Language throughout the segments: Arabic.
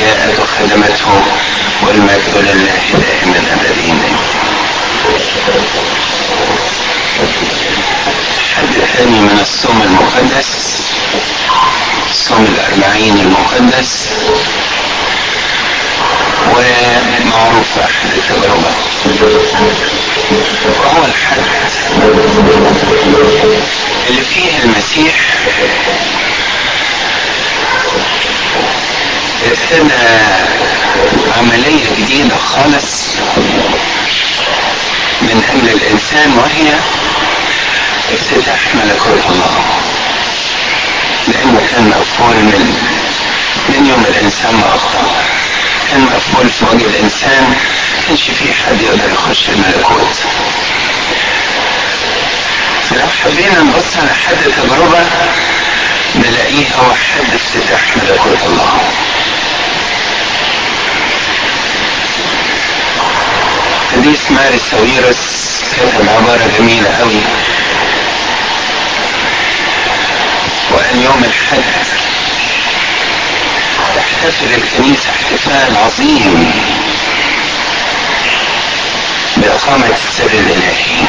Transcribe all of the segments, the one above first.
جاءت وخدمته والمجد لله دائما أبدين. حد ثاني من الصوم المقدس صوم الأربعين المقدس ومعروف أحد التجربة وهو الحد اللي فيه المسيح. ابتدى عملية جديدة خالص من أجل الإنسان وهي افتتاح ملكوت الله. لأنه كان مقفول من من يوم الإنسان ما أخطأ. كان مقفول في وجه الإنسان. كانش فيه حد يقدر يخش الملكوت. فلو حبينا نبص على حد تجربة نلاقيه هو حد افتتاح ملكوت الله قديس ماري ساويرس كتب عبارة جميلة قوي وقال يوم الحد تحتفل الكنيسة احتفال عظيم بإقامة السر الإلهي.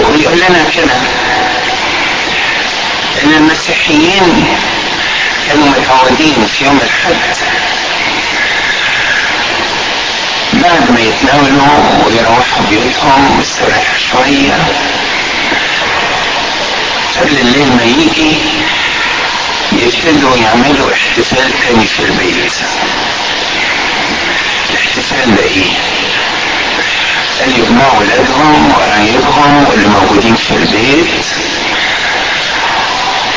وبيقول لنا كده إن المسيحيين كانوا متعودين في يوم الحد بعد ما يتناولوا ويروحوا بيوتهم ويستريحوا شوية. قبل الليل ما يجي يبتدوا يعملوا احتفال تاني في البيت. الاحتفال ده إيه؟ قال يجمعوا ولادهم وقرايبهم واللي موجودين في البيت.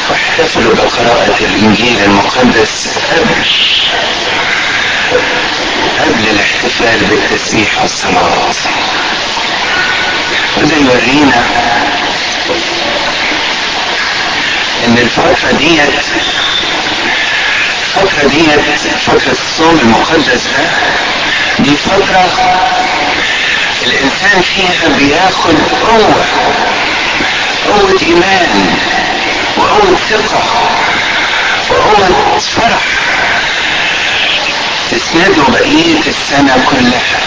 واحتفلوا بقراءة الإنجيل المقدس قبل قبل الاحتفال بالتسبيح والصلاة. وده يورينا إن الفترة ديت الفترة ديت فترة الصوم المقدس ده دي فترة الإنسان فيها بياخد قوة قوة إيمان. وقوة ثقة وقوة فرح. تسنده بقية السنة كلها.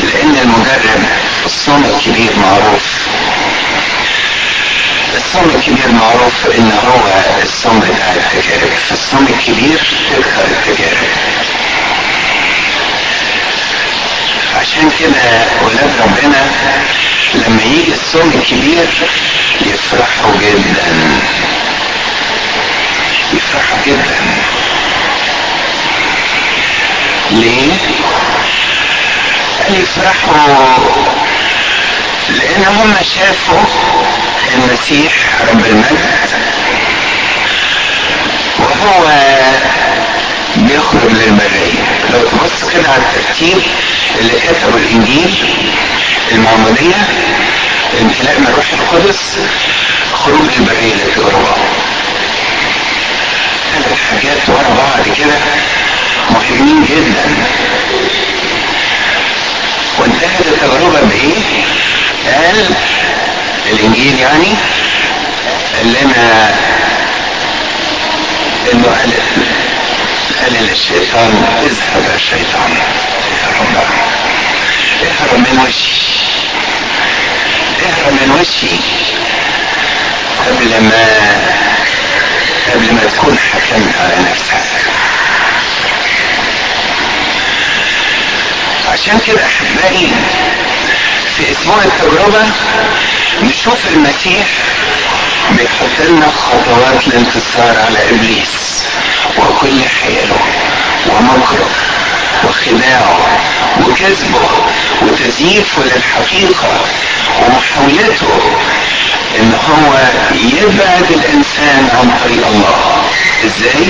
لأن المجرب الصوم الكبير معروف. الصوم الكبير معروف إن هو الصوم بتاع التجارب فالصوم الكبير تكثر التجارب عشان كده ولاد ربنا لما يجي الصوم الكبير يفرحوا جدا. يفرحوا جدا. ليه؟ يفرحوا. لأن هم شافوا المسيح رب المجد. وهو بيخرج للبرية لو تبص كده على الترتيب اللي كتبوا الإنجيل المعمودية امتلاء من الروح القدس خروج البرية للتجربة ثلاث حاجات ورا بعض كده مهمين جدا وانتهت التجربة بإيه؟ قال الإنجيل يعني قال لنا إنه قال قال للشيطان اذهب يا شيطان. اهرب اهرب من وشي. اهرب من وشي. قبل ما قبل ما تكون حكمت على نفسك. عشان كده أحبائي في أسبوع التجربة نشوف المسيح بيحط لنا خطوات الانتصار على إبليس. ومكره وخداعه وكذبه وتزييفه للحقيقة ومحاولته إن هو يبعد الإنسان عن طريق الله. إزاي؟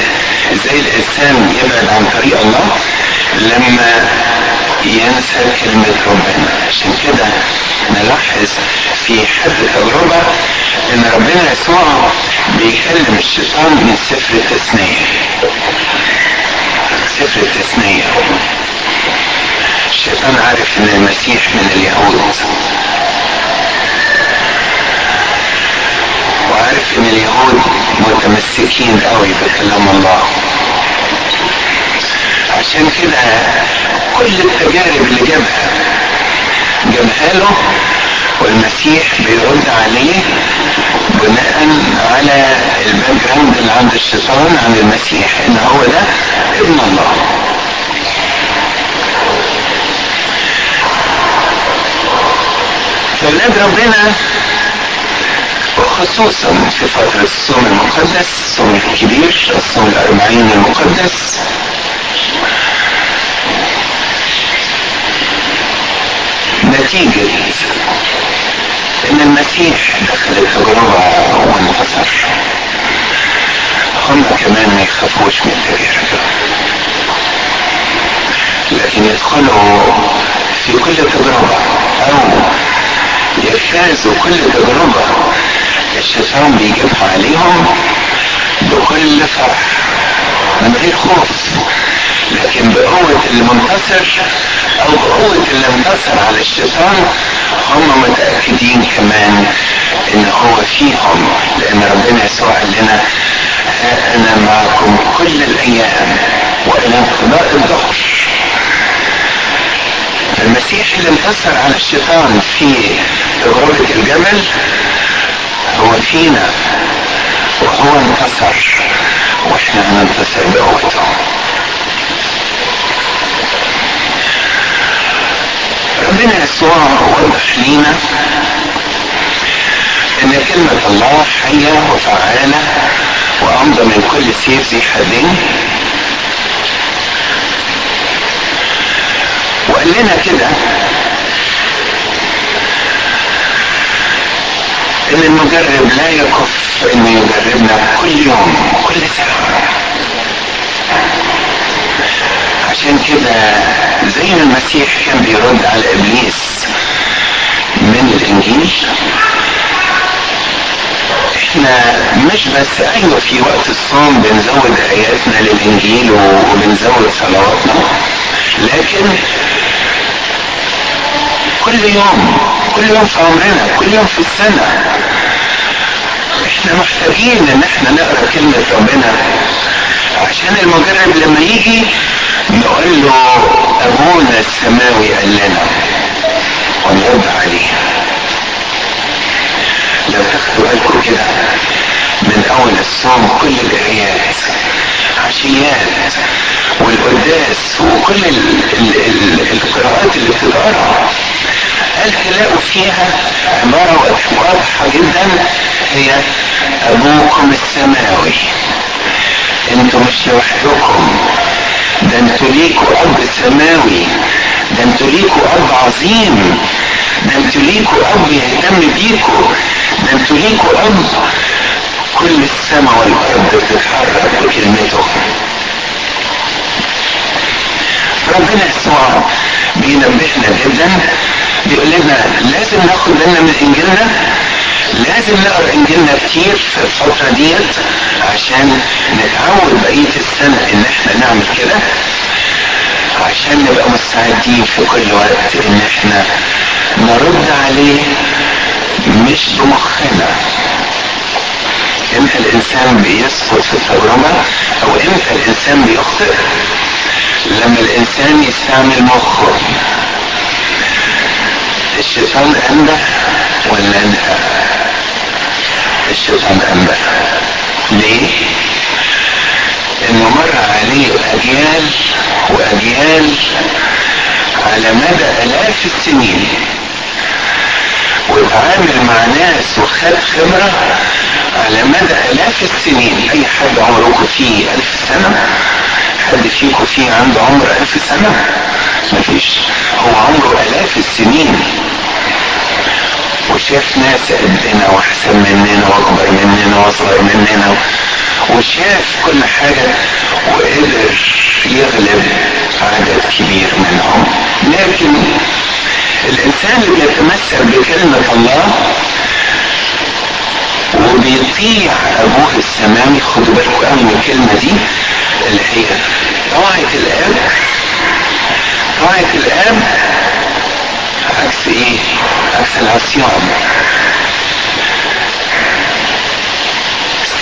إزاي الإنسان يبعد عن طريق الله؟ لما ينسى كلمة ربنا. عشان كده نلاحظ في حد تجربة إن ربنا يسوع بيكلم الشيطان من سفر التثنية. سفر التثنية الشيطان عارف إن المسيح من اليهود وعارف إن اليهود متمسكين قوي بكلام الله. عشان كده كل التجارب اللي جابها جابها له والمسيح بيرد عليه بناء على ال background اللي عند الشيطان عن المسيح إن هو ده ابن الله. فاولاد ربنا وخصوصا في فترة الصوم المقدس الصوم الكبير الصوم الأربعين المقدس. نتيجة إن المسيح دخل التجربة وانتصر هم كمان ما يخافوش من التجارب لكن يدخلوا في كل تجربة أو يجتازوا كل تجربة الشيطان بيجيبها عليهم بكل فرح من غير خوف. لكن بقوة المنتصر أو بقوة اللي انتصر على الشيطان هم متأكدين كمان إن هو فيهم لأن ربنا يسوع قال لنا ها أنا معكم كل الأيام وإلى انقضاء الظهر. المسيح اللي انتصر على الشيطان في تجربة الجبل هو فينا وهو انتصر وإحنا هننتصر بقوته. ربنا يسوع وضح لينا إن كلمة الله حية وفعالة وامضى من كل سيف ذي حدين وقال لنا كده إن المجرب لا يكف إنه يجربنا كل يوم كل ساعة عشان كده زي ما المسيح كان بيرد على إبليس من الإنجيل إحنا مش بس أيوه في وقت الصوم بنزود اياتنا للإنجيل وبنزود صلواتنا لكن كل يوم كل يوم في عمرنا كل يوم في السنة إحنا محتاجين إن إحنا نقرأ كلمة ربنا عشان المجرب لما يجي نقول له أبونا السماوي قال لنا ونرد عليه لو تاخدوا بالكم كده من أول الصوم كل القرايات عشيات والقداس وكل ال ال ال القراءات اللي بتتقرا قال تلاقوا فيها عبارة واضحة جدا. هي أبوكم السماوي. أنتوا مش لوحدكم ده أنتوا ليكوا أب سماوي ده أنتوا ليكوا أب عظيم. ده أنتوا ليكوا أب يهتم بيكوا ده أنتوا ليكوا أب كل السماء والأرض بتتحرك بكلمته. ربنا يسوع بينبهنا جدا. بيقول لنا لازم ناخد بالنا من إنجيلنا. لازم نقرأ إنجيلنا كتير في الفترة ديت عشان نتعود بقية السنة إن إحنا نعمل كده عشان نبقى مستعدين في كل وقت إن إحنا نرد عليه مش بمخنا. إمتى الإنسان بيسقط في التجربة أو إمتى الإنسان بيخطئ؟ لما الإنسان يستعمل مخه. الشيطان انبه ولا انهى الشيطان انبه ليه؟ إنه مر عليه أجيال وأجيال على مدى آلاف السنين. واتعامل مع ناس وخد خبرة على مدى آلاف السنين. أي حد عمركم فيه ألف سنة حد فيكم فيه عنده عمر ألف سنة؟ مفيش. هو عمره آلاف السنين. وشاف ناس قدنا وأحسن مننا وأكبر مننا وأصغر مننا وشاف كل حاجة وقدر يغلب عدد كبير منهم. لكن الإنسان اللي بيتمسك بكلمة الله وبيطيع أبوه السماوي خدوا بالكم قوي من الكلمة دي اللي هي طاعة الآب طاعة الآب عكس إيه عكس العصيان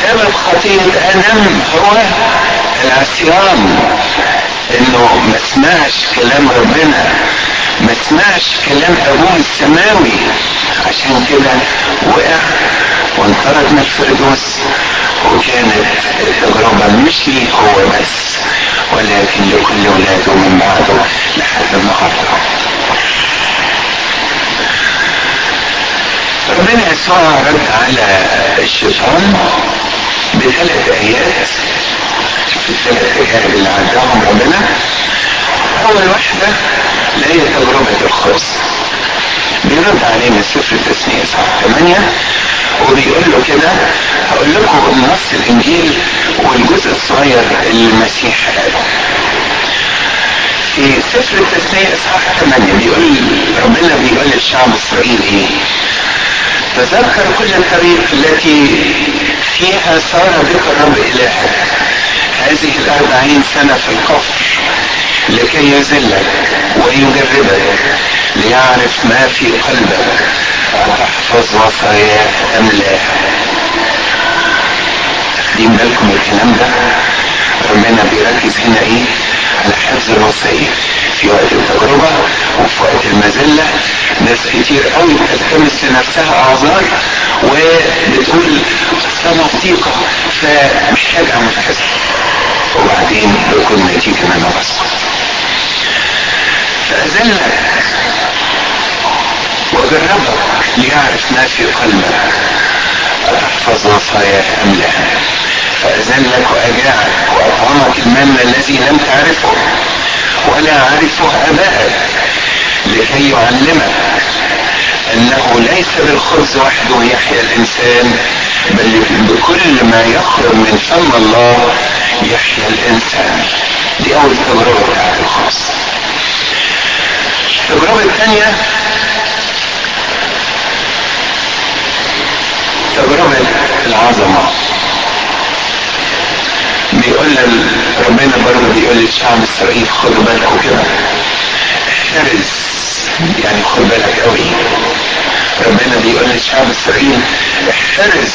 سبب خطية آدم هو العصيان إنه ما سمعش كلام ربنا ما سمعش كلام أبوه السماوي. عشان كده وقع وانطرد من الفردوس وكانت التجربة مش ليه هو بس ولكن لكل ولاده من بعده لحد النهارده. ربنا يسوع رد على الشيطان بثلاث آيات. الثلاث تجارب اللي عداهم ربنا. أول واحدة اللي هي تجربه الخبز. بيرد عليه من سفر التثنية صح 8 وبيقول له كده هقول لكم نص الإنجيل والجزء الصغير اللي المسيح. قاله في سفر التثنية اصحاح 8 بيقول ربنا بيقول للشعب الإسرائيلي تذكر كل الطريق التي فيها صار بك الرب إلهك هذه الأربعين سنة في الكفر لكي يذلك ويجربك ليعرف ما في قلبك أتحفظ وصاياه أم لا. واخدين بالكم الكلام ده؟ ربنا بيركز هنا إيه؟ على حفظ الوصية في وقت التجربة وفي وقت المذلة ناس كتير قوي بتلتمس لنفسها أعذار وبتقول أصلا ضيقة فمحتاج اعمل كذا وبعدين بيكون نتيجة ان أنا بسقط فأذلك وجربك ليعرف ما في قلبك أتحفظ وصاياه أم لا فأذلك وأجاعك وأطعمك المن الذي لم تعرفه. ولا عرفه أبائك لكي يعلمك أنه ليس بالخبز وحده يحيا الإنسان بل بكل ما يخرج من فم الله يحيا الإنسان. دي أول تجربة بتاعت الخبز التجربة الثانية تجربة العظمة. بيقول ربنا برضه بيقول للشعب إسرائيل خدوا بالكم كده احترز يعني خد بالك قوي. ربنا بيقول للشعب اسرائيل احترز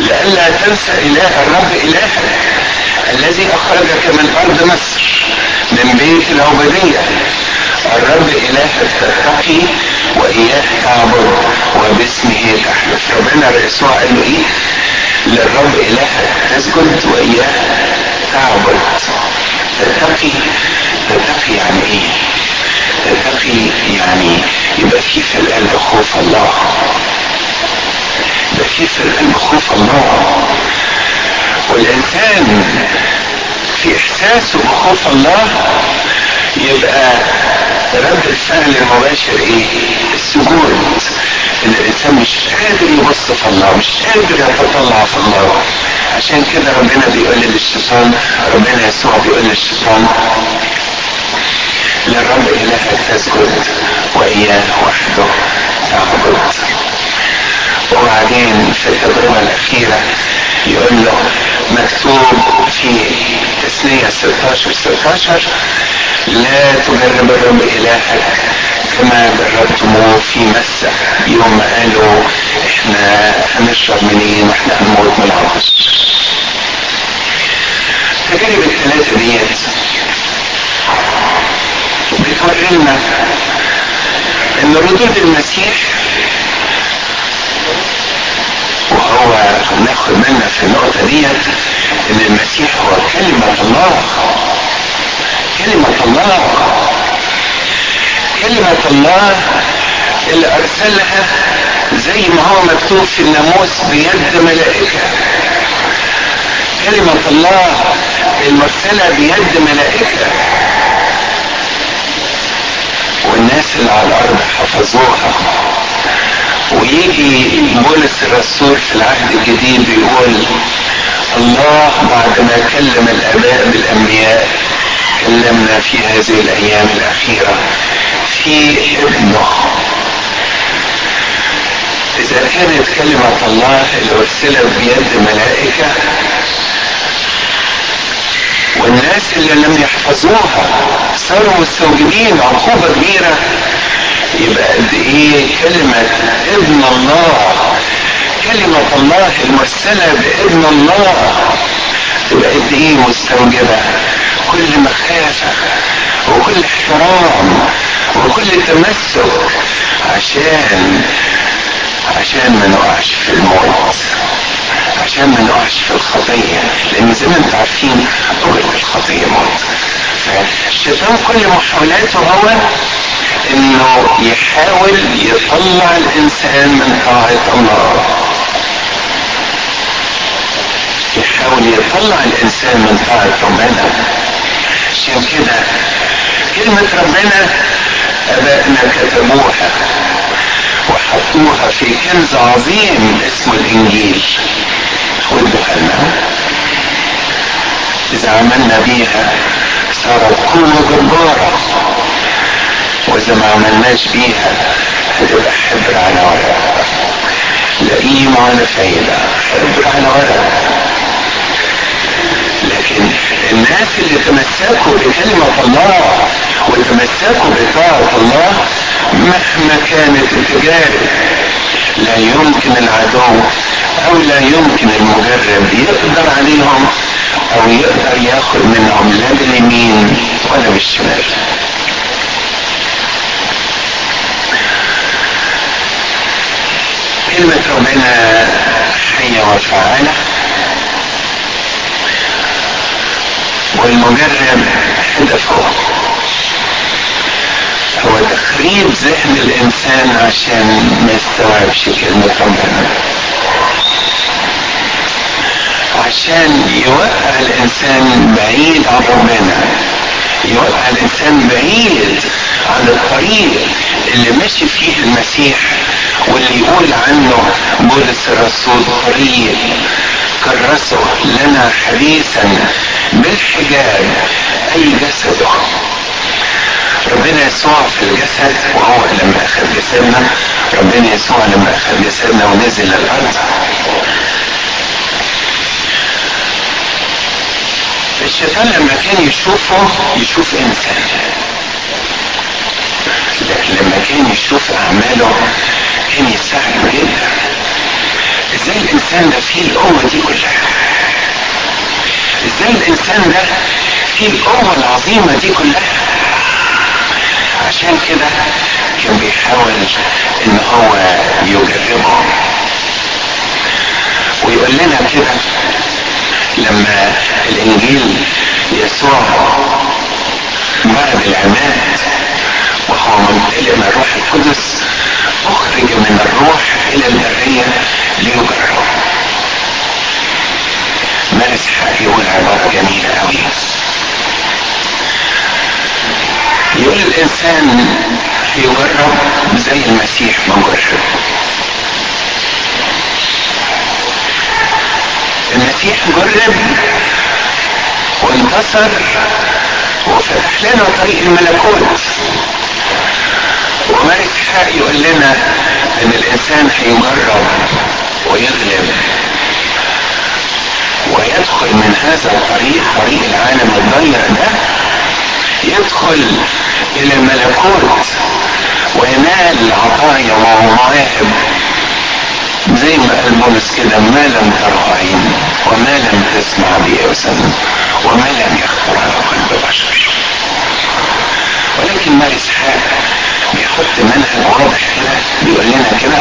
لئلا تنسى إله الرب إلهك الذي أخرجك من أرض مصر من بيت العبودية. الرب إلهك تتقي وإياه تعبد وباسمه تحلف ربنا يسوع قال له إيه؟ للرب إلهك تسجد وإياه تعبد تتقي يعني إيه تتقي يعني في القلب خوف الله؟ في في القلب خوف الله؟ والإنسان في إحساسه بخوف الله يبقى رد الفعل المباشر إيه؟ السجود. ان الإنسان مش قادر يبص في الله مش قادر يتطلع في الله. عشان كده ربنا بيقول للشيطان ربنا يسوع بيقول للشيطان للرب الهك تسجد وإياه وحده. تعبد وبعدين في التجربة الأخيرة يقول له مكتوب في تثنية 16 16 لا تجرب الرب إلهك كما جربتموه في مسة يوم قالوا إحنا هنشرب منين وإحنا هنموت من العطش. التجارب الثلاثة ديت بتوري لنا إن ردود المسيح وهو ناخد منا في النقطة ديت إن المسيح هو كلمة الله. كلمة الله. كلمة الله اللي أرسلها زي ما هو مكتوب في الناموس بيد ملائكة. كلمة الله المرسلة بيد ملائكة. والناس اللي على الأرض حفظوها. ويجي بولس الرسول في العهد الجديد بيقول الله بعد ما كلم الآباء بالأنبياء كلمنا في هذه الأيام الأخيرة في ابنه إذا كانت كلمه الله اللي ارسلت بيد ملائكه والناس اللي لم يحفظوها صاروا مستوجبين عقوبة كبيرة. يبقى قد إيه كلمة ابن الله؟ كلمة الله المرسلة بابن الله. تبقى قد إيه مستوجبة؟ كل مخافة وكل احترام وكل تمسك عشان عشان ما نقعش في الموت. عشان ما نقعش في الخطية لأن زي ما أنتم عارفين أجرة الخطية موت. فالشيطان كل محاولاته هو إنه يحاول يطلع الإنسان من طاعة الله يحاول يطلع الإنسان من طاعة ربنا عشان كده. كلمة ربنا ابائنا كتبوها وحطوها في كنز عظيم اسمه الإنجيل. لنا إذا عملنا بيها صارت قوة جبارة وإذا ما عملناش بيها هتبقى حبر على ورق قيمة ولا فايدة حبر على ورق لكن الناس اللي تمسكوا بكلمة الله وتمسكوا بطاعة الله مهما كانت التجارب لا يمكن العدو أو لا يمكن المجرب يقدر عليهم أو يقدر ياخد منهم لا باليمين ولا بالشمال. كلمة ربنا حية وفعالة والمجرب هدفه هو تخريب ذهن الإنسان عشان ما يستوعبش كلمة ربنا عشان يوقع الإنسان بعيد عن ربنا يوقع الإنسان بعيد عن الطريق اللي ماشي فيه المسيح واللي يقول عنه بولس الرسول طريق كرسه لنا حديثا بالحجاب أي جسده. ربنا يسوع في الجسد وهو لما اخذ جسدنا. ربنا يسوع لما اخذ جسدنا ونزل الأرض. الشيطان لما كان يشوفه يشوف إنسان. لكن لما كان يشوف أعماله كان يستعجب جدا. إزاي الإنسان ده فيه القوة دي كلها؟ إزاي الإنسان ده فيه القوة العظيمة دي كلها؟ عشان كده كان بيحاول إن هو يجربه. ويقول لنا كده لما الإنجيل يسوع بعد العماد وهو ممتلئ من الروح القدس أخرج من الروح إلى البريه ليجرب مارس حق يقول عبارة جميلة قوي يقول الإنسان هيجرب زي المسيح مجرب المسيح جرب وانتصر وفتح لنا طريق الملكوت. وملك حق يقول لنا إن الإنسان هيجرب ويغلب ويدخل من هذا الطريق طريق العالم الضيق ده يدخل إلى الملكوت وينال عطايا ومواهب. زي ما قال بولس كده ما لم تره عين وما لم تسمع بأذن وما لم يخطر على قلب بشر. ولكن ما إسحاق بيحط منهج واضح كده بيقول لنا كده.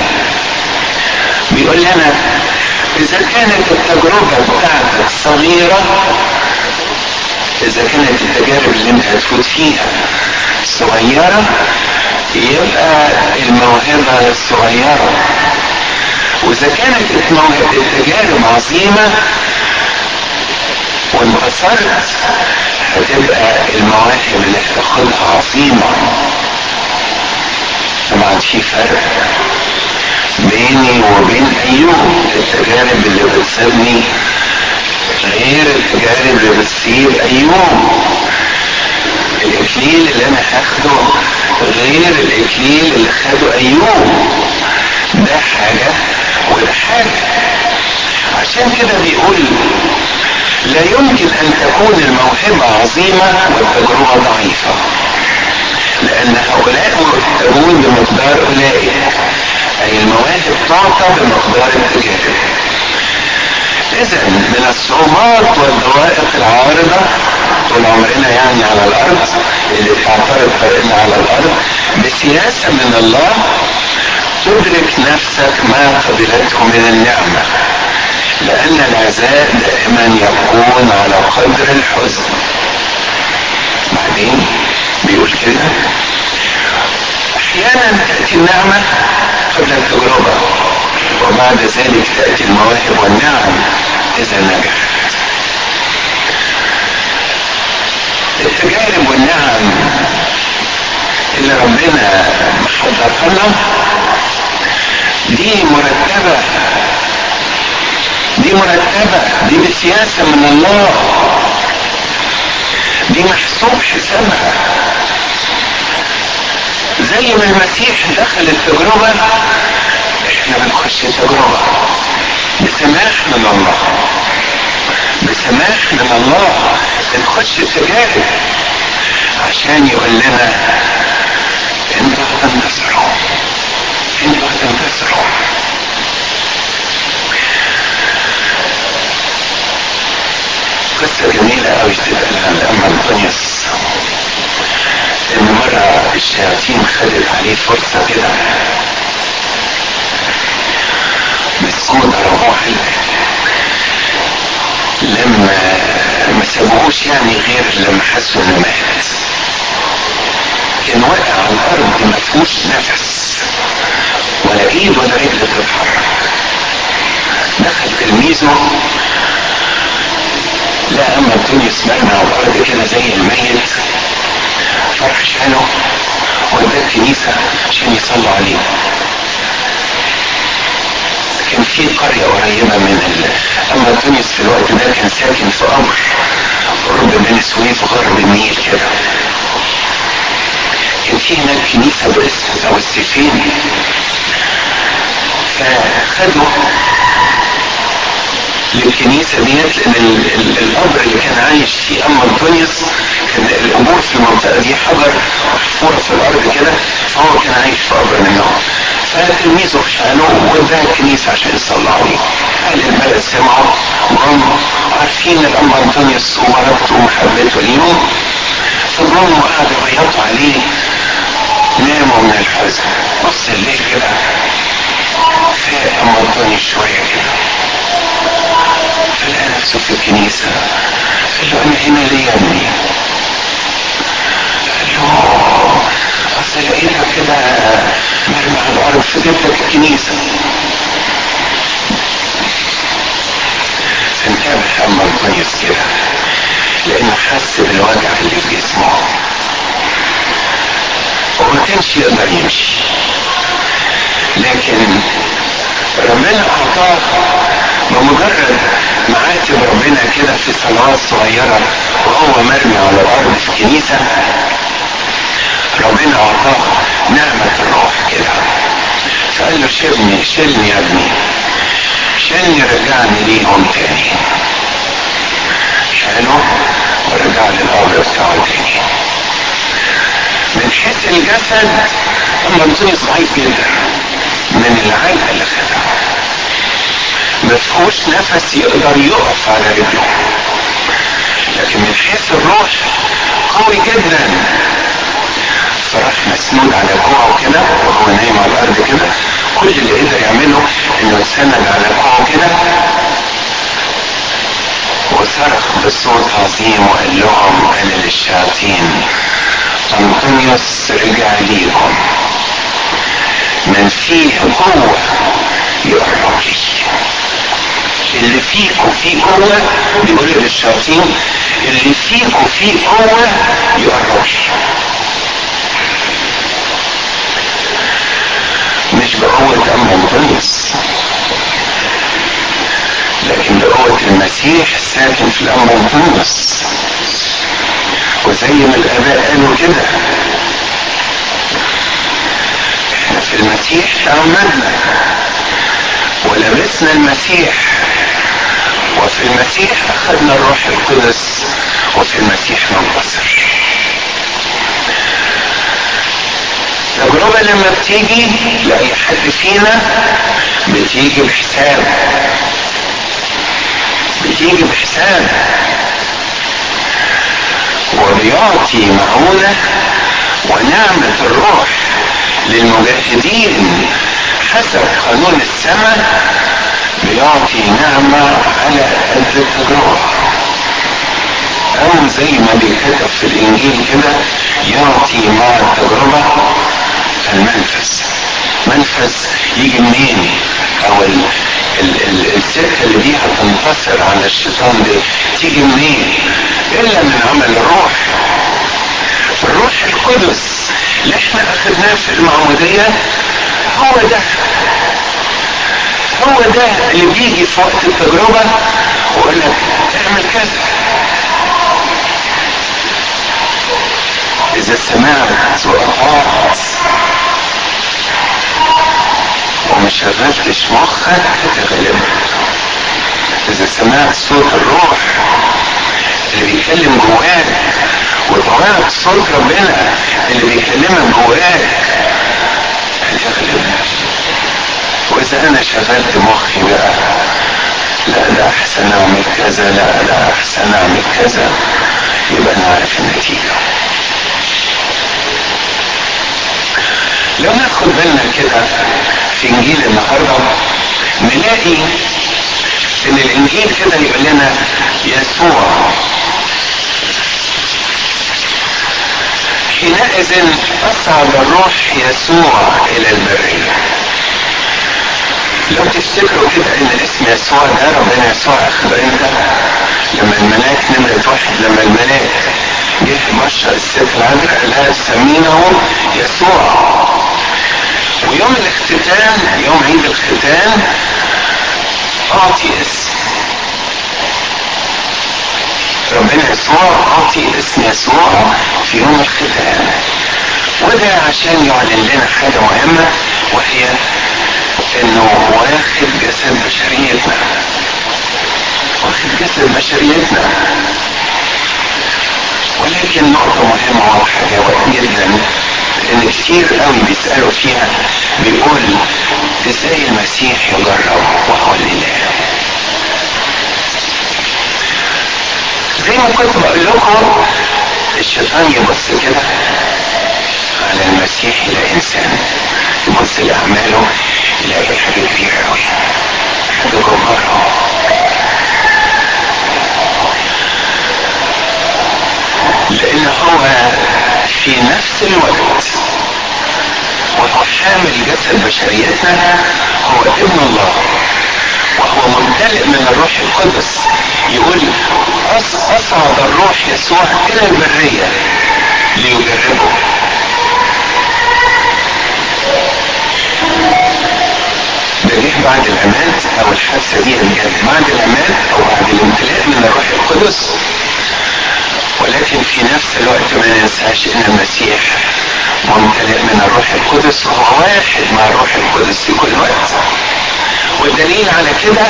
بيقول لنا إذا كانت التجربة بتاعتك صغيرة إذا كانت التجارب اللي انت هتفوت فيها صغيرة يبقى الموهبة صغيرة. وإذا كانت التجارب عظيمة وانتصرت هتبقى المواهب اللي هتاخدها عظيمة. طبعا في فرق بيني وبين أيوب التجارب اللي بتسيبني غير التجارب اللي بتسيب ايوب الإكليل اللي أنا هاخده غير الإكليل اللي خده ايوب ده حاجة وده حاجة. عشان كده بيقول لا يمكن أن تكون الموهبة عظيمة والتجربة ضعيفة. لأن هؤلاء مرتبون بمقدار قليل. أي المواهب تعطى بمقدار التجارب إذا من الصعوبات والضوائق العارضة طول عمرنا يعني على الأرض اللي بتعترض طريقنا على الأرض بسياسة من الله تدرك نفسك ما قبلته من النعمة لأن العزاء دائما يكون على قدر الحزن. بعدين بيقول كده أحيانا تأتي النعمة قبل التجربة. وبعد ذلك تأتي المواهب والنعم. إذا نجحت التجارب والنعم. اللي ربنا محضرها لنا دي مرتبة. دي مرتبة. دي بسياسة من الله. دي محسوب حسابها زي ما المسيح دخل التجربة إحنا بنخش التجربة بسماح من الله. بسماح من الله. بنخش التجارب عشان يقول لنا أنتوا هتنتصروا أنتوا هتنتصروا قصة جميلة قوي بتتقال عن الأم أنطونيوس. إن مرة الشياطين خدت عليه فرصة كده. حلقة لما ما سابوهوش يعني غير لما حسوا انه مات كان واقع على الأرض ما فيهوش نفس. ولا إيد ولا رجل تتحرك دخل تلميذه لا أما انطونيوس مرمي على الأرض كده زي الميت. فرح شاله وداه الكنيسه عشان يصلوا عليه. كان في قرية قريبة من. أما تونس في الوقت ده كان ساكن في قبر قرب بني سويف غرب النيل كده. كان في هناك كنيسة باسم أو السيفين فخدوا للكنيسة ديت لأن القبر اللي كان عايش فيه أما أنطونيوس كان القبور في المنطقة دي حجر محفورة في الأرض كده فهو كان عايش في قبر منهم. فتلميذه شالوه واداه الكنيسة عشان عليه أهل البلد سمعوا. جم عارفين الأم أنطونيوس وبركته ومحبته ليهم فجم وقعدوا يعيطوا عليه. ناموا من الحزن. نص الليل كده. فاق أم أنطونيوس شوية كده. فلقى نفسه في الكنيسة. قال له أنا هنا ليه يا ابني؟ قال له أصل لقيتك كده الأرض فجبتك الكنيسة فانتبه أما أنطونيوس كده لأنه حس بالوجع اللي في جسمه وما كانش يقدر يمشي لكن ربنا أعطاه بمجرد ما عاتب ربنا كده في صلوات صغيرة وهو مرمي على الأرض في كنيسة ربنا أعطاه نعمة الروح كده. فقال له شيلني شيلني يا ابني. شيلني رجعني ليهم تاني. شاله ورجع للقبر بتاعه تاني من حيث الجسد أنطونيوس ضعيف جدا. من العلقة اللي خدها ما فيهوش نفس يقدر يقف على رجله. لكن من حيث الروح قوي جدا. فراح مسنود على كوعه كده وهو نايم على الأرض كده. كل اللي قدر يعمله انه يتسند على كوعه كده وصرخ بصوت عظيم وقال لهم أنا للشياطين. انطونيوس رجع ليكم. من فيه قوة يقرب لي. اللي فيكم فيه قوة بيقول للشياطين اللي فيكم فيه قوة يقرب لي. أم أنطونيوس لكن بقوة المسيح ساكن في الأم أنطونيوس وزي ما الآباء قالوا كده. إحنا في المسيح تعمدنا ولبسنا المسيح. وفي المسيح أخذنا الروح القدس. وفي المسيح ننتصر. التجربة لما بتيجي لأي حد فينا بتيجي بحساب. بتيجي بحساب. وبيعطي معونة ونعمة الروح للمجاهدين حسب قانون السماء. بيعطي نعمة على قد التجربة أو زي ما بيكتب في الإنجيل كده يعطي مع التجربة المنفذ منفذ. يجي منين؟ أو ال ال ال السكة اللي بيها تنتصر على الشيطان دي تيجي منين؟ إلا من عمل الروح. الروح القدس اللي إحنا أخذناه في المعمودية هو ده. هو ده اللي بيجي في وقت التجربة ويقول لك اعمل كذا. إذا سمعت وأطعت وما شغلتش مخك هتغلب إذا سمعت صوت الروح اللي بيتكلم جواك وطمعت صوت ربنا اللي بيكلمك جواك هتغلب وإذا أنا شغلت مخي بقى لا ده أحسن أعمل كذا لا ده أحسن أعمل كذا يبقى أنا عارف النتيجة. لو ناخد بالنا كده انجيل النهاردة نلاقي إن الإنجيل كده يقول لنا يسوع. حينئذ اصعد الروح يسوع إلى البريه لو تفتكروا كده إن اسم يسوع ده ربنا يسوع اخذ لما الملاك نمرة واحد لما الملاك جه بشر الست العذراء قال لها سمينه يسوع. ويوم الاختتان يوم عيد الختان اعطي اسم ربنا يسوع اعطي اسم يسوع في يوم الختان وده عشان يعلن لنا حاجة مهمة وهي إنه واخد جسد بشريتنا. واخد جسد بشريتنا. ولكن نقطة مهمة واضحة جدا. ان كتير قوي بيسألوا فيها. بيقول إزاي المسيح يجرب وهو الاله زي ما كنت بقول لكم الشيطان يبص كده على المسيح إلى إنسان يبص لاعماله يلاقي حاجة كبيرة قوي حاجة جبارة. لأن هو في نفس الوقت. وهو حامل جسد بشريتنا هو ابن الله. وهو ممتلئ من الروح القدس. يقول أصعد الروح يسوع إلى البرية ليجربه. ده جه بعد العماد أو الحادثة دي جت بعد العماد أو بعد الامتلاء من الروح القدس. ولكن في نفس الوقت ما ننساش إن المسيح ممتلئ من الروح القدس وهو واحد مع الروح القدس في كل وقت. والدليل على كده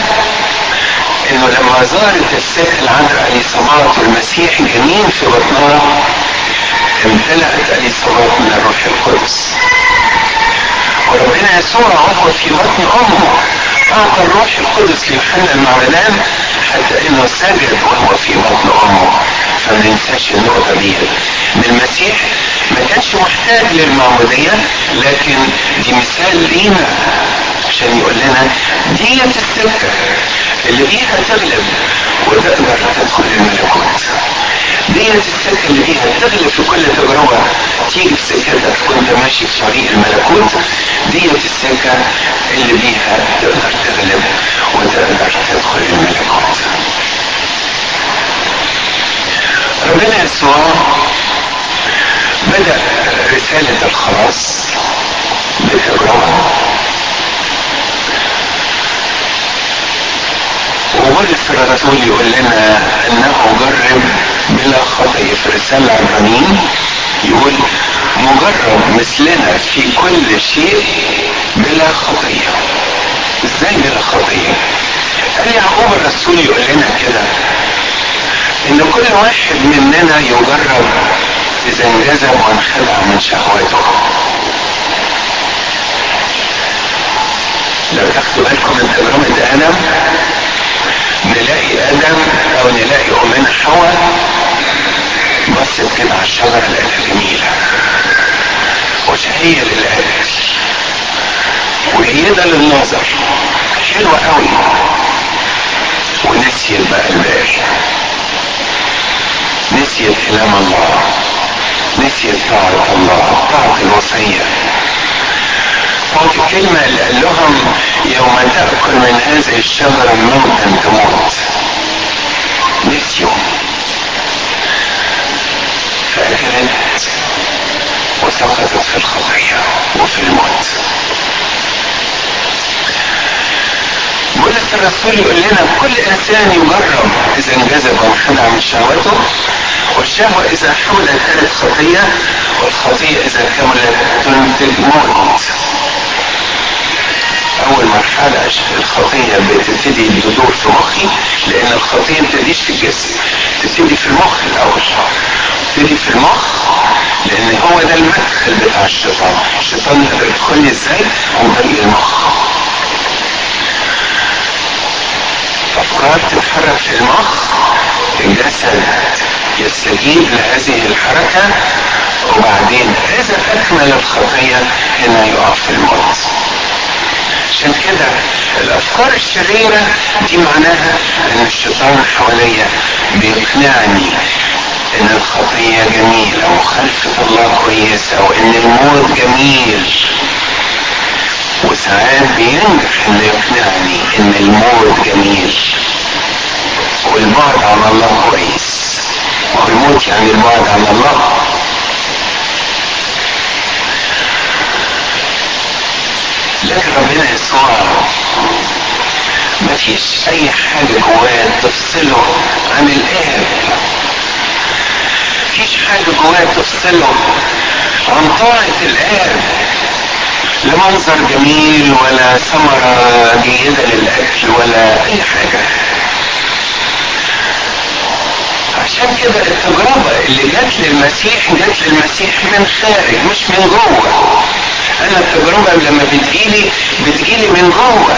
إنه لما زارت الست العذراء اليصابات والمسيح جنين في بطنها امتلأت اليصابات من الروح القدس. وربنا يسوع وهو في بطن أمه أعطى الروح القدس ليوحنا المعمدان حتى إنه سجد وهو في بطن أمه. فما ننساش النقطه دي ان المسيح ما كانش محتاج للمعموديه لكن دي مثال لينا عشان يقول لنا ديت السكه اللي بيها تغلب وتقدر تدخل الملكوت. ديت السكه اللي بيها تغلب في كل تجربة تيجي في سكتك وانت ماشي في طريق الملكوت. ديت السكه اللي بيها تقدر تغلب وتقدر تدخل الملكوت. ربنا يسوع بدأ رسالة الخلاص. بالتجربة وبولس الرسول يقول لنا انه جرب بلا خطية في رسالة عبرانيين يقول مجرب مثلنا في كل شيء بلا خطية إزاي بلا خطية قال يعقوب الرسول يقول لنا كده. إن كل واحد مننا يجرب اذا انجذب وانخلع من شهواته لو تاخدوا بالكم من تجربة آدم نلاقي أدم أو نلاقي أمنا حواء بصت كده على الشجرة لقيتها جميلة. وشهية للاكل وجيدة للنظر. حلوة قوي. ونسيت بقى الباقي. نسيت كلام الله. نسيت طاعة الله. طاعة الوصية. طاعة الكلمة اللي قال لهم يوم تأكل من هذه الشجرة موتا تموت. نسيوا. فأكلت وسقطت في الخطية وفي الموت. بولس الرسول يقول لنا كل إنسان يجرب إذا انجذب وانخدع من شهوته. والشهوة إذا حملت كانت خطية والخطية إذا كملت تنتج موت أول مرحلة الخطية بتبتدي تدور في مخي لأن الخطية بتبتديش في الجسم تبتدي في المخ الأول. تبتدي في المخ لأن هو ده المدخل بتاع الشيطان. الشيطان يدخل لي إزاي؟ عن طريق المخ. افكار تتحرك في المخ؟ الجسد. يستجيب لهذه الحركة وبعدين اذا اكمل الخطية هنا يقع في الموت عشان كده الأفكار الشريرة دي معناها إن الشيطان حواليا بيقنعني إن الخطية جميلة ومخالفة الله كويسة وإن الموت جميل. وساعات بينجح إنه يقنعني إن الموت جميل. والبعد عن الله كويس. والموت يعني البعد عن الله. لكن ربنا يسوع ما فيش أي حاجة جواه تفصله عن الآب. فيش حاجة جواه تفصله عن طاعة الآب. لا منظر جميل ولا ثمرة جيدة للأكل ولا أي حاجة. عشان كده التجربة اللي جت للمسيح جت للمسيح من خارج مش من جوه. أنا التجربة لما بتجيلي بتجيلي من جوه.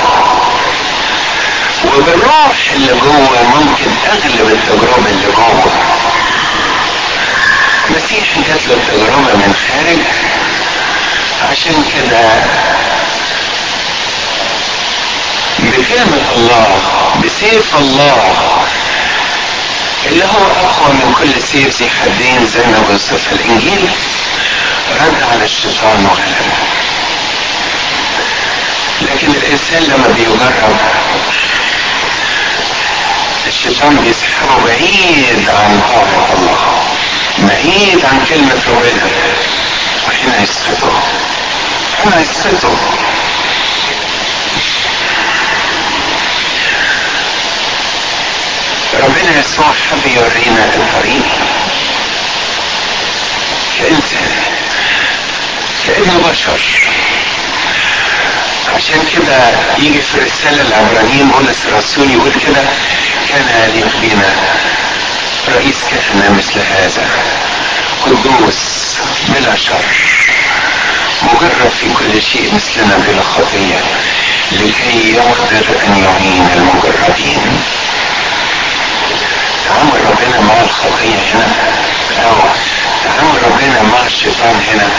وبالروح اللي جوه ممكن أغلب التجربة اللي جوه. المسيح جات له التجربة من خارج. عشان كده بكلمة الله بسيف الله اللي هو أقوى من كل سيف ذي حدين زي ما بيوصفها الإنجيل. رد على الشيطان وغلبه لكن الإنسان لما بيجرب الشيطان بيسحبه بعيد عن طاعة الله بعيد عن كلمة ربنا. وهنا يسقطه هنا يسقطه ربنا يسوع حب يورينا الطريق كإنسان كأنه بشر. عشان كده يجي في الرسالة العبرانيين بولس الرسول يقول كده كان يليق بنا رئيس كهنة مثل هذا. قدوس بلا شر. مجرد في كل شيء مثلنا بلا خطية لكي يقدر أن يعين المجربين تعامل ربنا مع الخطية هنا. أو تعامل ربنا مع الشيطان هنا.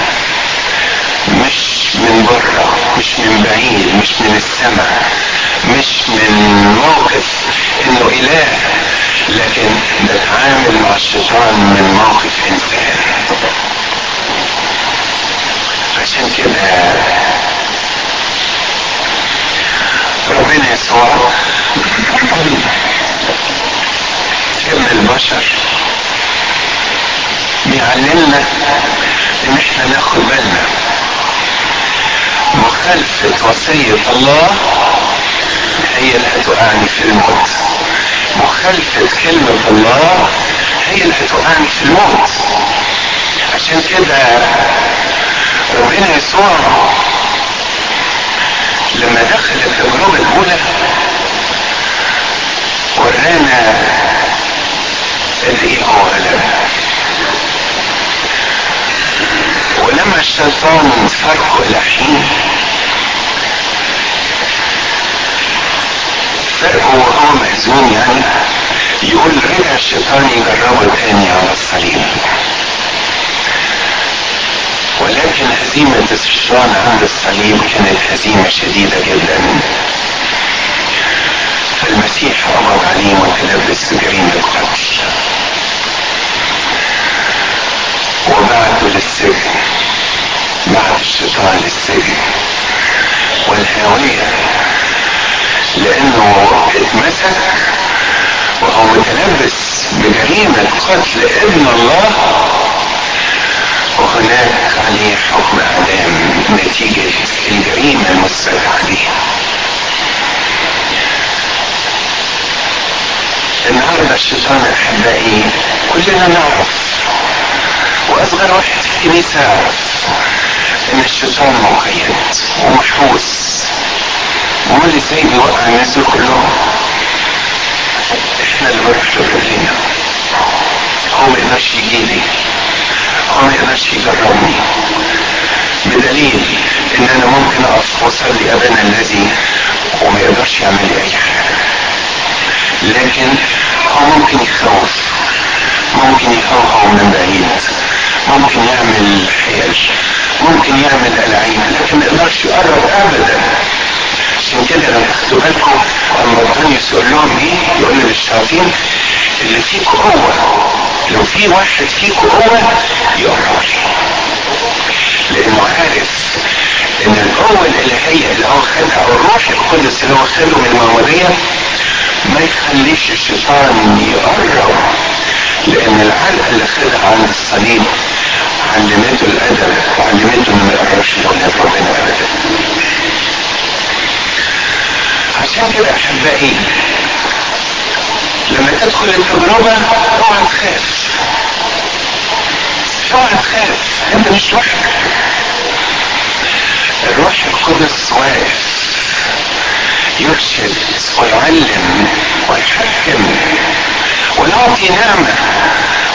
مش من بره مش من بعيد مش من السماء مش من موقف إنه إله لكن نتعامل مع الشيطان من موقف إنسان. عشان كده ربنا يسوع ابن البشر. بيعلمنا إن إحنا ناخد بالنا. مخالفة وصية الله هي اللي هتوقعني في الموت. مخالفة كلمة الله هي اللي هتوقعني في الموت. عشان كده ربنا يسوع لما دخل التجربة الأولى ورانا غلب ولما الشيطان فرقه إلى حين وهو مهزوم يعني يقول رجع الشيطان يجربه تاني على الصليب. ولكن هزيمة الشيطان عند الصليب كانت هزيمة شديدة جدا. فالمسيح قبض عليه متلبس بجريمة قتل وبعته للسجن بعت الشيطان للسجن والهاوية لأنه اتمسك وهو متلبس بجريمة قتل ابن الله. وهناك عليه حكم اعدام نتيجة الجريمة المستدعى عليه النهارده الشيطان احبائي كلنا نعرف واصغر واحد في يعرف ان الشيطان مقيد ومحبوس امال إزاي بيوقع الناس دول كلهم. إحنا اللي بنروح لرجلينا هو ما يقدرش يجيلي هو ما يقدرش يجربني بدليل ان أنا ممكن اقف واصلي ابانا الذي وما يقدرش يعمل لي اي حاجة. لكن هو ممكن يخوف. ممكن يهوهو من بعيد. ممكن يعمل حيل ممكن يعمل العين. لكن ما يقدرش يقرب ابدا. عشان كده لو تاخدوا بالكم اما بطانيوس يقول لهم إيه يقول للشياطين اللي فيكم قوة. لو في واحد فيكم قوة يقرب. لأنه عارف ان القوة الإلهية اللي هو خدها أو الروح القدس اللي هو خده من المعموديه ما يخليش الشيطان يقرب. لأن العلقة اللي خدها عند الصليب علمته الأدب وعلمته يقربش لاولاد ربنا ابدا عشان كده احبائي لما تدخل التجربة اوعى تخاف اوعى تخاف أنت مش لوحدك. الروح القدس واقف. يرشد ويعلم ويحكم ويعطي نعمة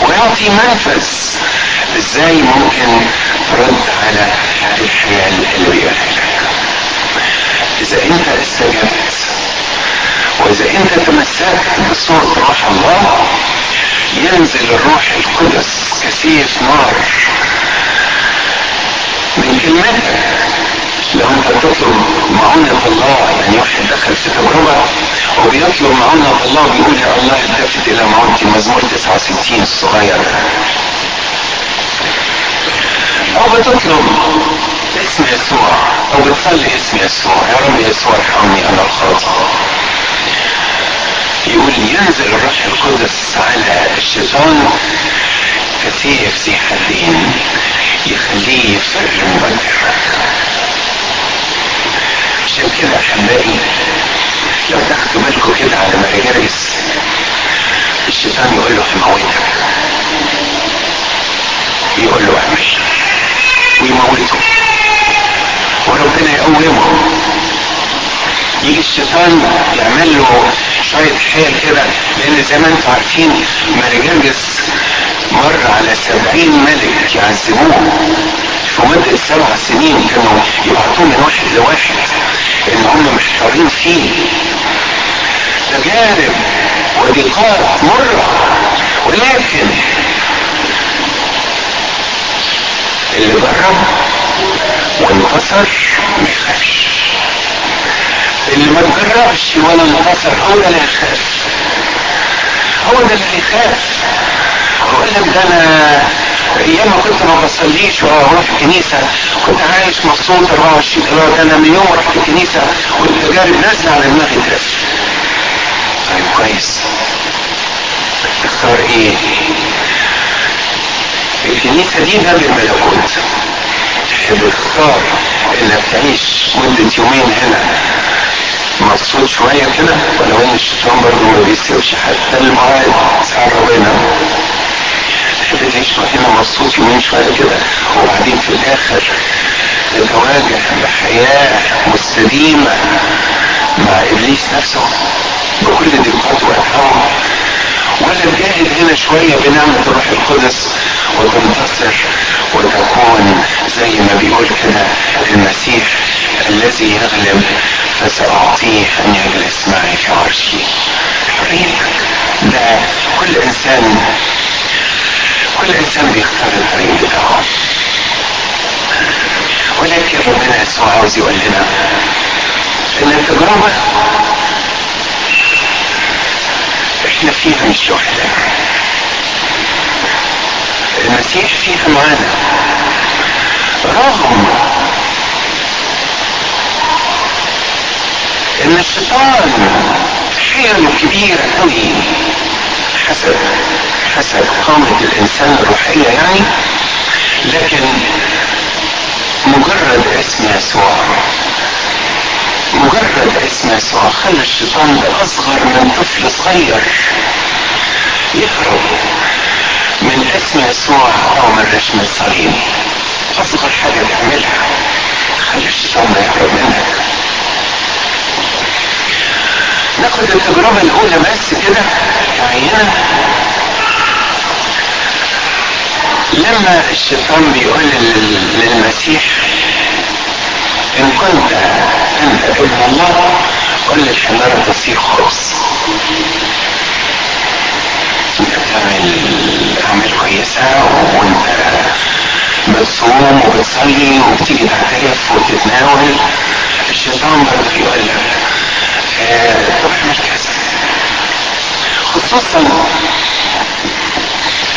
ويعطي منفذ. إزاي ممكن ترد على الحياة اللي إذا أنت استجبت وإذا أنت تمسكت بصوت روح الله ينزل الروح القدس كسيف نار من كلمتك لو أنت بتطلب معونة الله يعني واحد دخل في تجربة وبيطلب معونة الله بيقول يا الله التفت إلى معونتي مزمور 69 الصغير أو بتطلب اسم يسوع أو بتصلي اسم يسوع. يا رب يسوع ارحمني أنا الخاطئ يقول ينزل الروح القدس على الشيطان كسيف ذي حدين يخليه يفر وجهك عشان كده احبائي لو تاخدوا بالكم كده على مرجرجس الشيطان يقول له هموتك يقول له اعمل ويموته وربنا يقومه يجي الشيطان يعمل له شوية حيل كده لأن زي ما أنتم عارفين مرجرجس مر على سبعين ملك يعذبوه. في مدة سبع سنين كانوا يبعتوه من واحد لواحد ان هم محتارين فيه. تجارب وضيقات مرة ولكن اللي جرب وانتصر ما يخافش اللي ما تجربش ولا انتصر هو ده اللي هيخاف هو ده اللي هيخاف يقول لك ده أنا أيام ما كنت ما بصليش وأروح الكنيسة كنت عايش مبسوط 24 قراءه ده أنا من يوم رحت الكنيسة والتجارب نازله على دماغي ترف طيب كويس. تختار إيه؟ الكنيسه دي باب الملكوت تحب تختار انك تعيش مدة يومين هنا. مبسوط شوية كده ولو ان الشيطان برضه ما بيسيبش حتى الموعد ساعه ربنا؟ تحب تعيش هنا مبسوط يومين شوية كده وبعدين في الآخر تتواجه بحياة مستديمة مع إبليس نفسه. بكل دقاته واتعابه ولا تجاهد هنا شوية بنعمه الروح القدس وتنتصر وتكون زي ما بيقول كده المسيح الذي يغلب فسأعطيه أن يجلس معي في عرشي. حريتك ده كل إنسان كل إنسان بيختار الطريق بتاعه. ولكن ربنا يسوع عاوز يقول لنا إن التجربة إحنا فيها مش لوحدنا المسيح فيها معانا رغم إن الشيطان حيله كبيرة قوي حسب حسب قامة الإنسان الروحية يعني لكن مجرد اسم يسوع. مجرد اسم يسوع خلى الشيطان اصغر من طفل صغير يهرب من اسم يسوع أو من رسم الصليب. أصغر حاجة تعملها خلي الشيطان يهرب منك ناخد التجربة الأولى بس كده. عينة. لما الشيطان بيقول للمسيح إن كنت أنت ابن الله قل للحمارة تصير خبز أنت بتعمل أعمال كويسة وأنت بتصوم وبتصلي وبتيجي تعترف وتتناول. الشيطان برضه يقول لك طب اعمل كذا خصوصا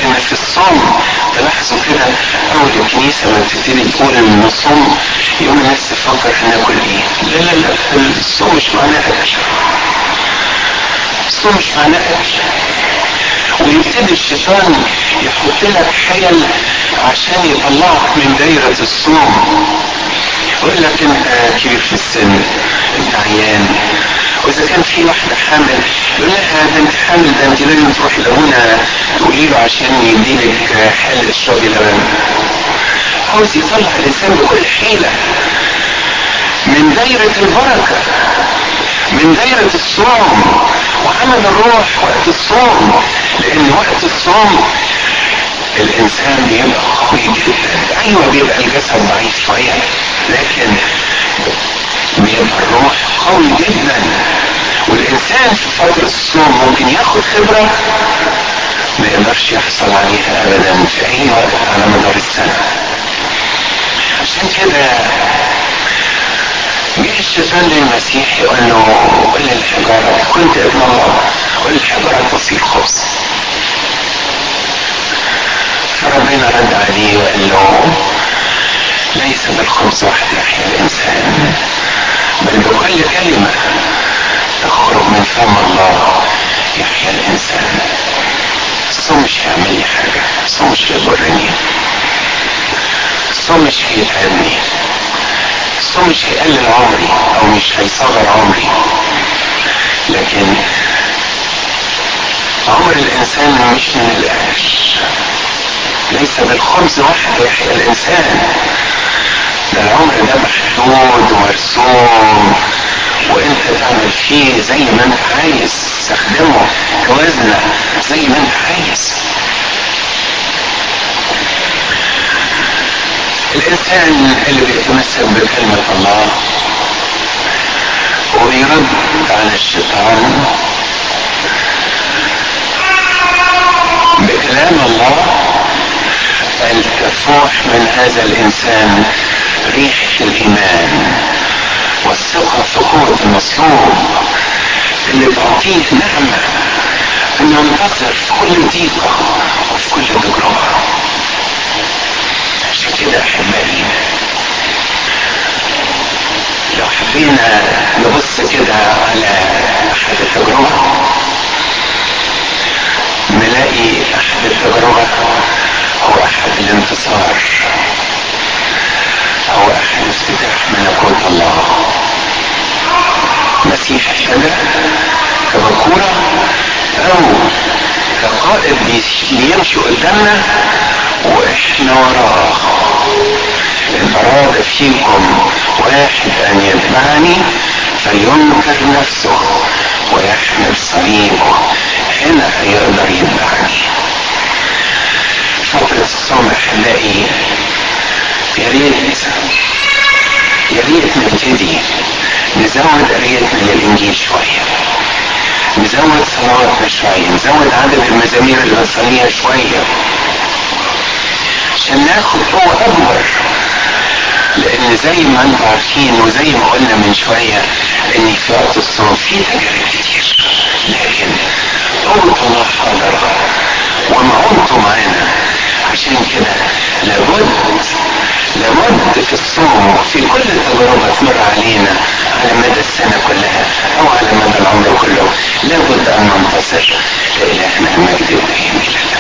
إن في الصوم تلاحظوا كده اول الكنيسة لما تبتدي تقول ان الصوم يوم الناس تفكر هناكل إيه؟ لا لا لا. الصوم مش معناه أكل. الصوم مش معناه أكل. ويبتدي الشيطان يحط لك حيل عشان يطلعك من دايرة الصوم يقول لك انت كبير في السن أنت عيان. وإذا كان في واحدة حامل يقول لها ده انت حامل ده انت لازم تروحي لابونا تقولي له عشان يديلك حالة اشربي لبن عاوز يطلع الإنسان بكل حيلة. من دايرة البركة من دايرة الصوم. وعمل الروح وقت الصوم لأن وقت الصوم الإنسان بيبقى قوي جدا. أيوه بيبقى الجسد ضعيف شوية لكن بيبقى الروح قوي جدا. والإنسان في فترة الصوم ممكن ياخد خبرة ما يقدرش يحصل عليها ابدا في أي وقت على مدار السنة. عشان كده جه الشيطان للمسيح يقول له قل للحجارة كنت ابن الله قل للحجارة تصير خبز فربنا رد عليه وقال له ليس بالخبز وحده يحيا الإنسان. بل بكل كلمة تخرج من فم الله يحيا الإنسان. الصوم مش هيعمل لي حاجة الصوم مش هيضرني الصوم مش هيتعبني الصوم مش هيقلل عمري أو مش هيصغر عمري. لكن عمر الإنسان مش من الاكل ليس بالخبز وحده يحيا الإنسان. العمر ده محدود ومرسوم وانت تعمل فيه زي ما أنت عايز تستخدمه توازنه زي ما أنت عايز. الإنسان اللي بيتمسك بكلمة الله وبيرد على الشيطان بكلام الله تفوح من هذا الإنسان ريحة الإيمان والثقة في قوة المصلوب اللي تعطيه نعمة أنه ينتصر في كل ضيقة وفي كل تجربة عشان كده أحبائي لو حبينا نبص كده على أحد التجربة نلاقي أحد التجربة هو أحد الانتصار. هو أحد افتتاح ملكوت الله. مسيح ابتدى كبكورة أو كقائد بيمشي قدامنا وإحنا وراه أراد فيكم واحد أن يتبعني فلينكر نفسه ويحمل صليبه. هنا هيقدر يتبعني فترة الصوم أحبائي يا ريت يا ريت نبتدي نزود قرايتنا للإنجيل شوية. نزود صلواتنا شوية. نزود عدد المزامير اللي بنصليها شوية. عشان ناخد قوة أكبر لأن زي ما أنتم عارفين وزي ما قلنا من شوية إن في وقت الصوم في تجارب كتير لكن قوة الله حاضرة ومعونته معانا عشان كده لابد لابد في الصوم وفي كل تجربة تمر علينا على مدى السنة كلها أو على مدى العمر كله لابد أن ننتصر. لإلهنا المجد إلى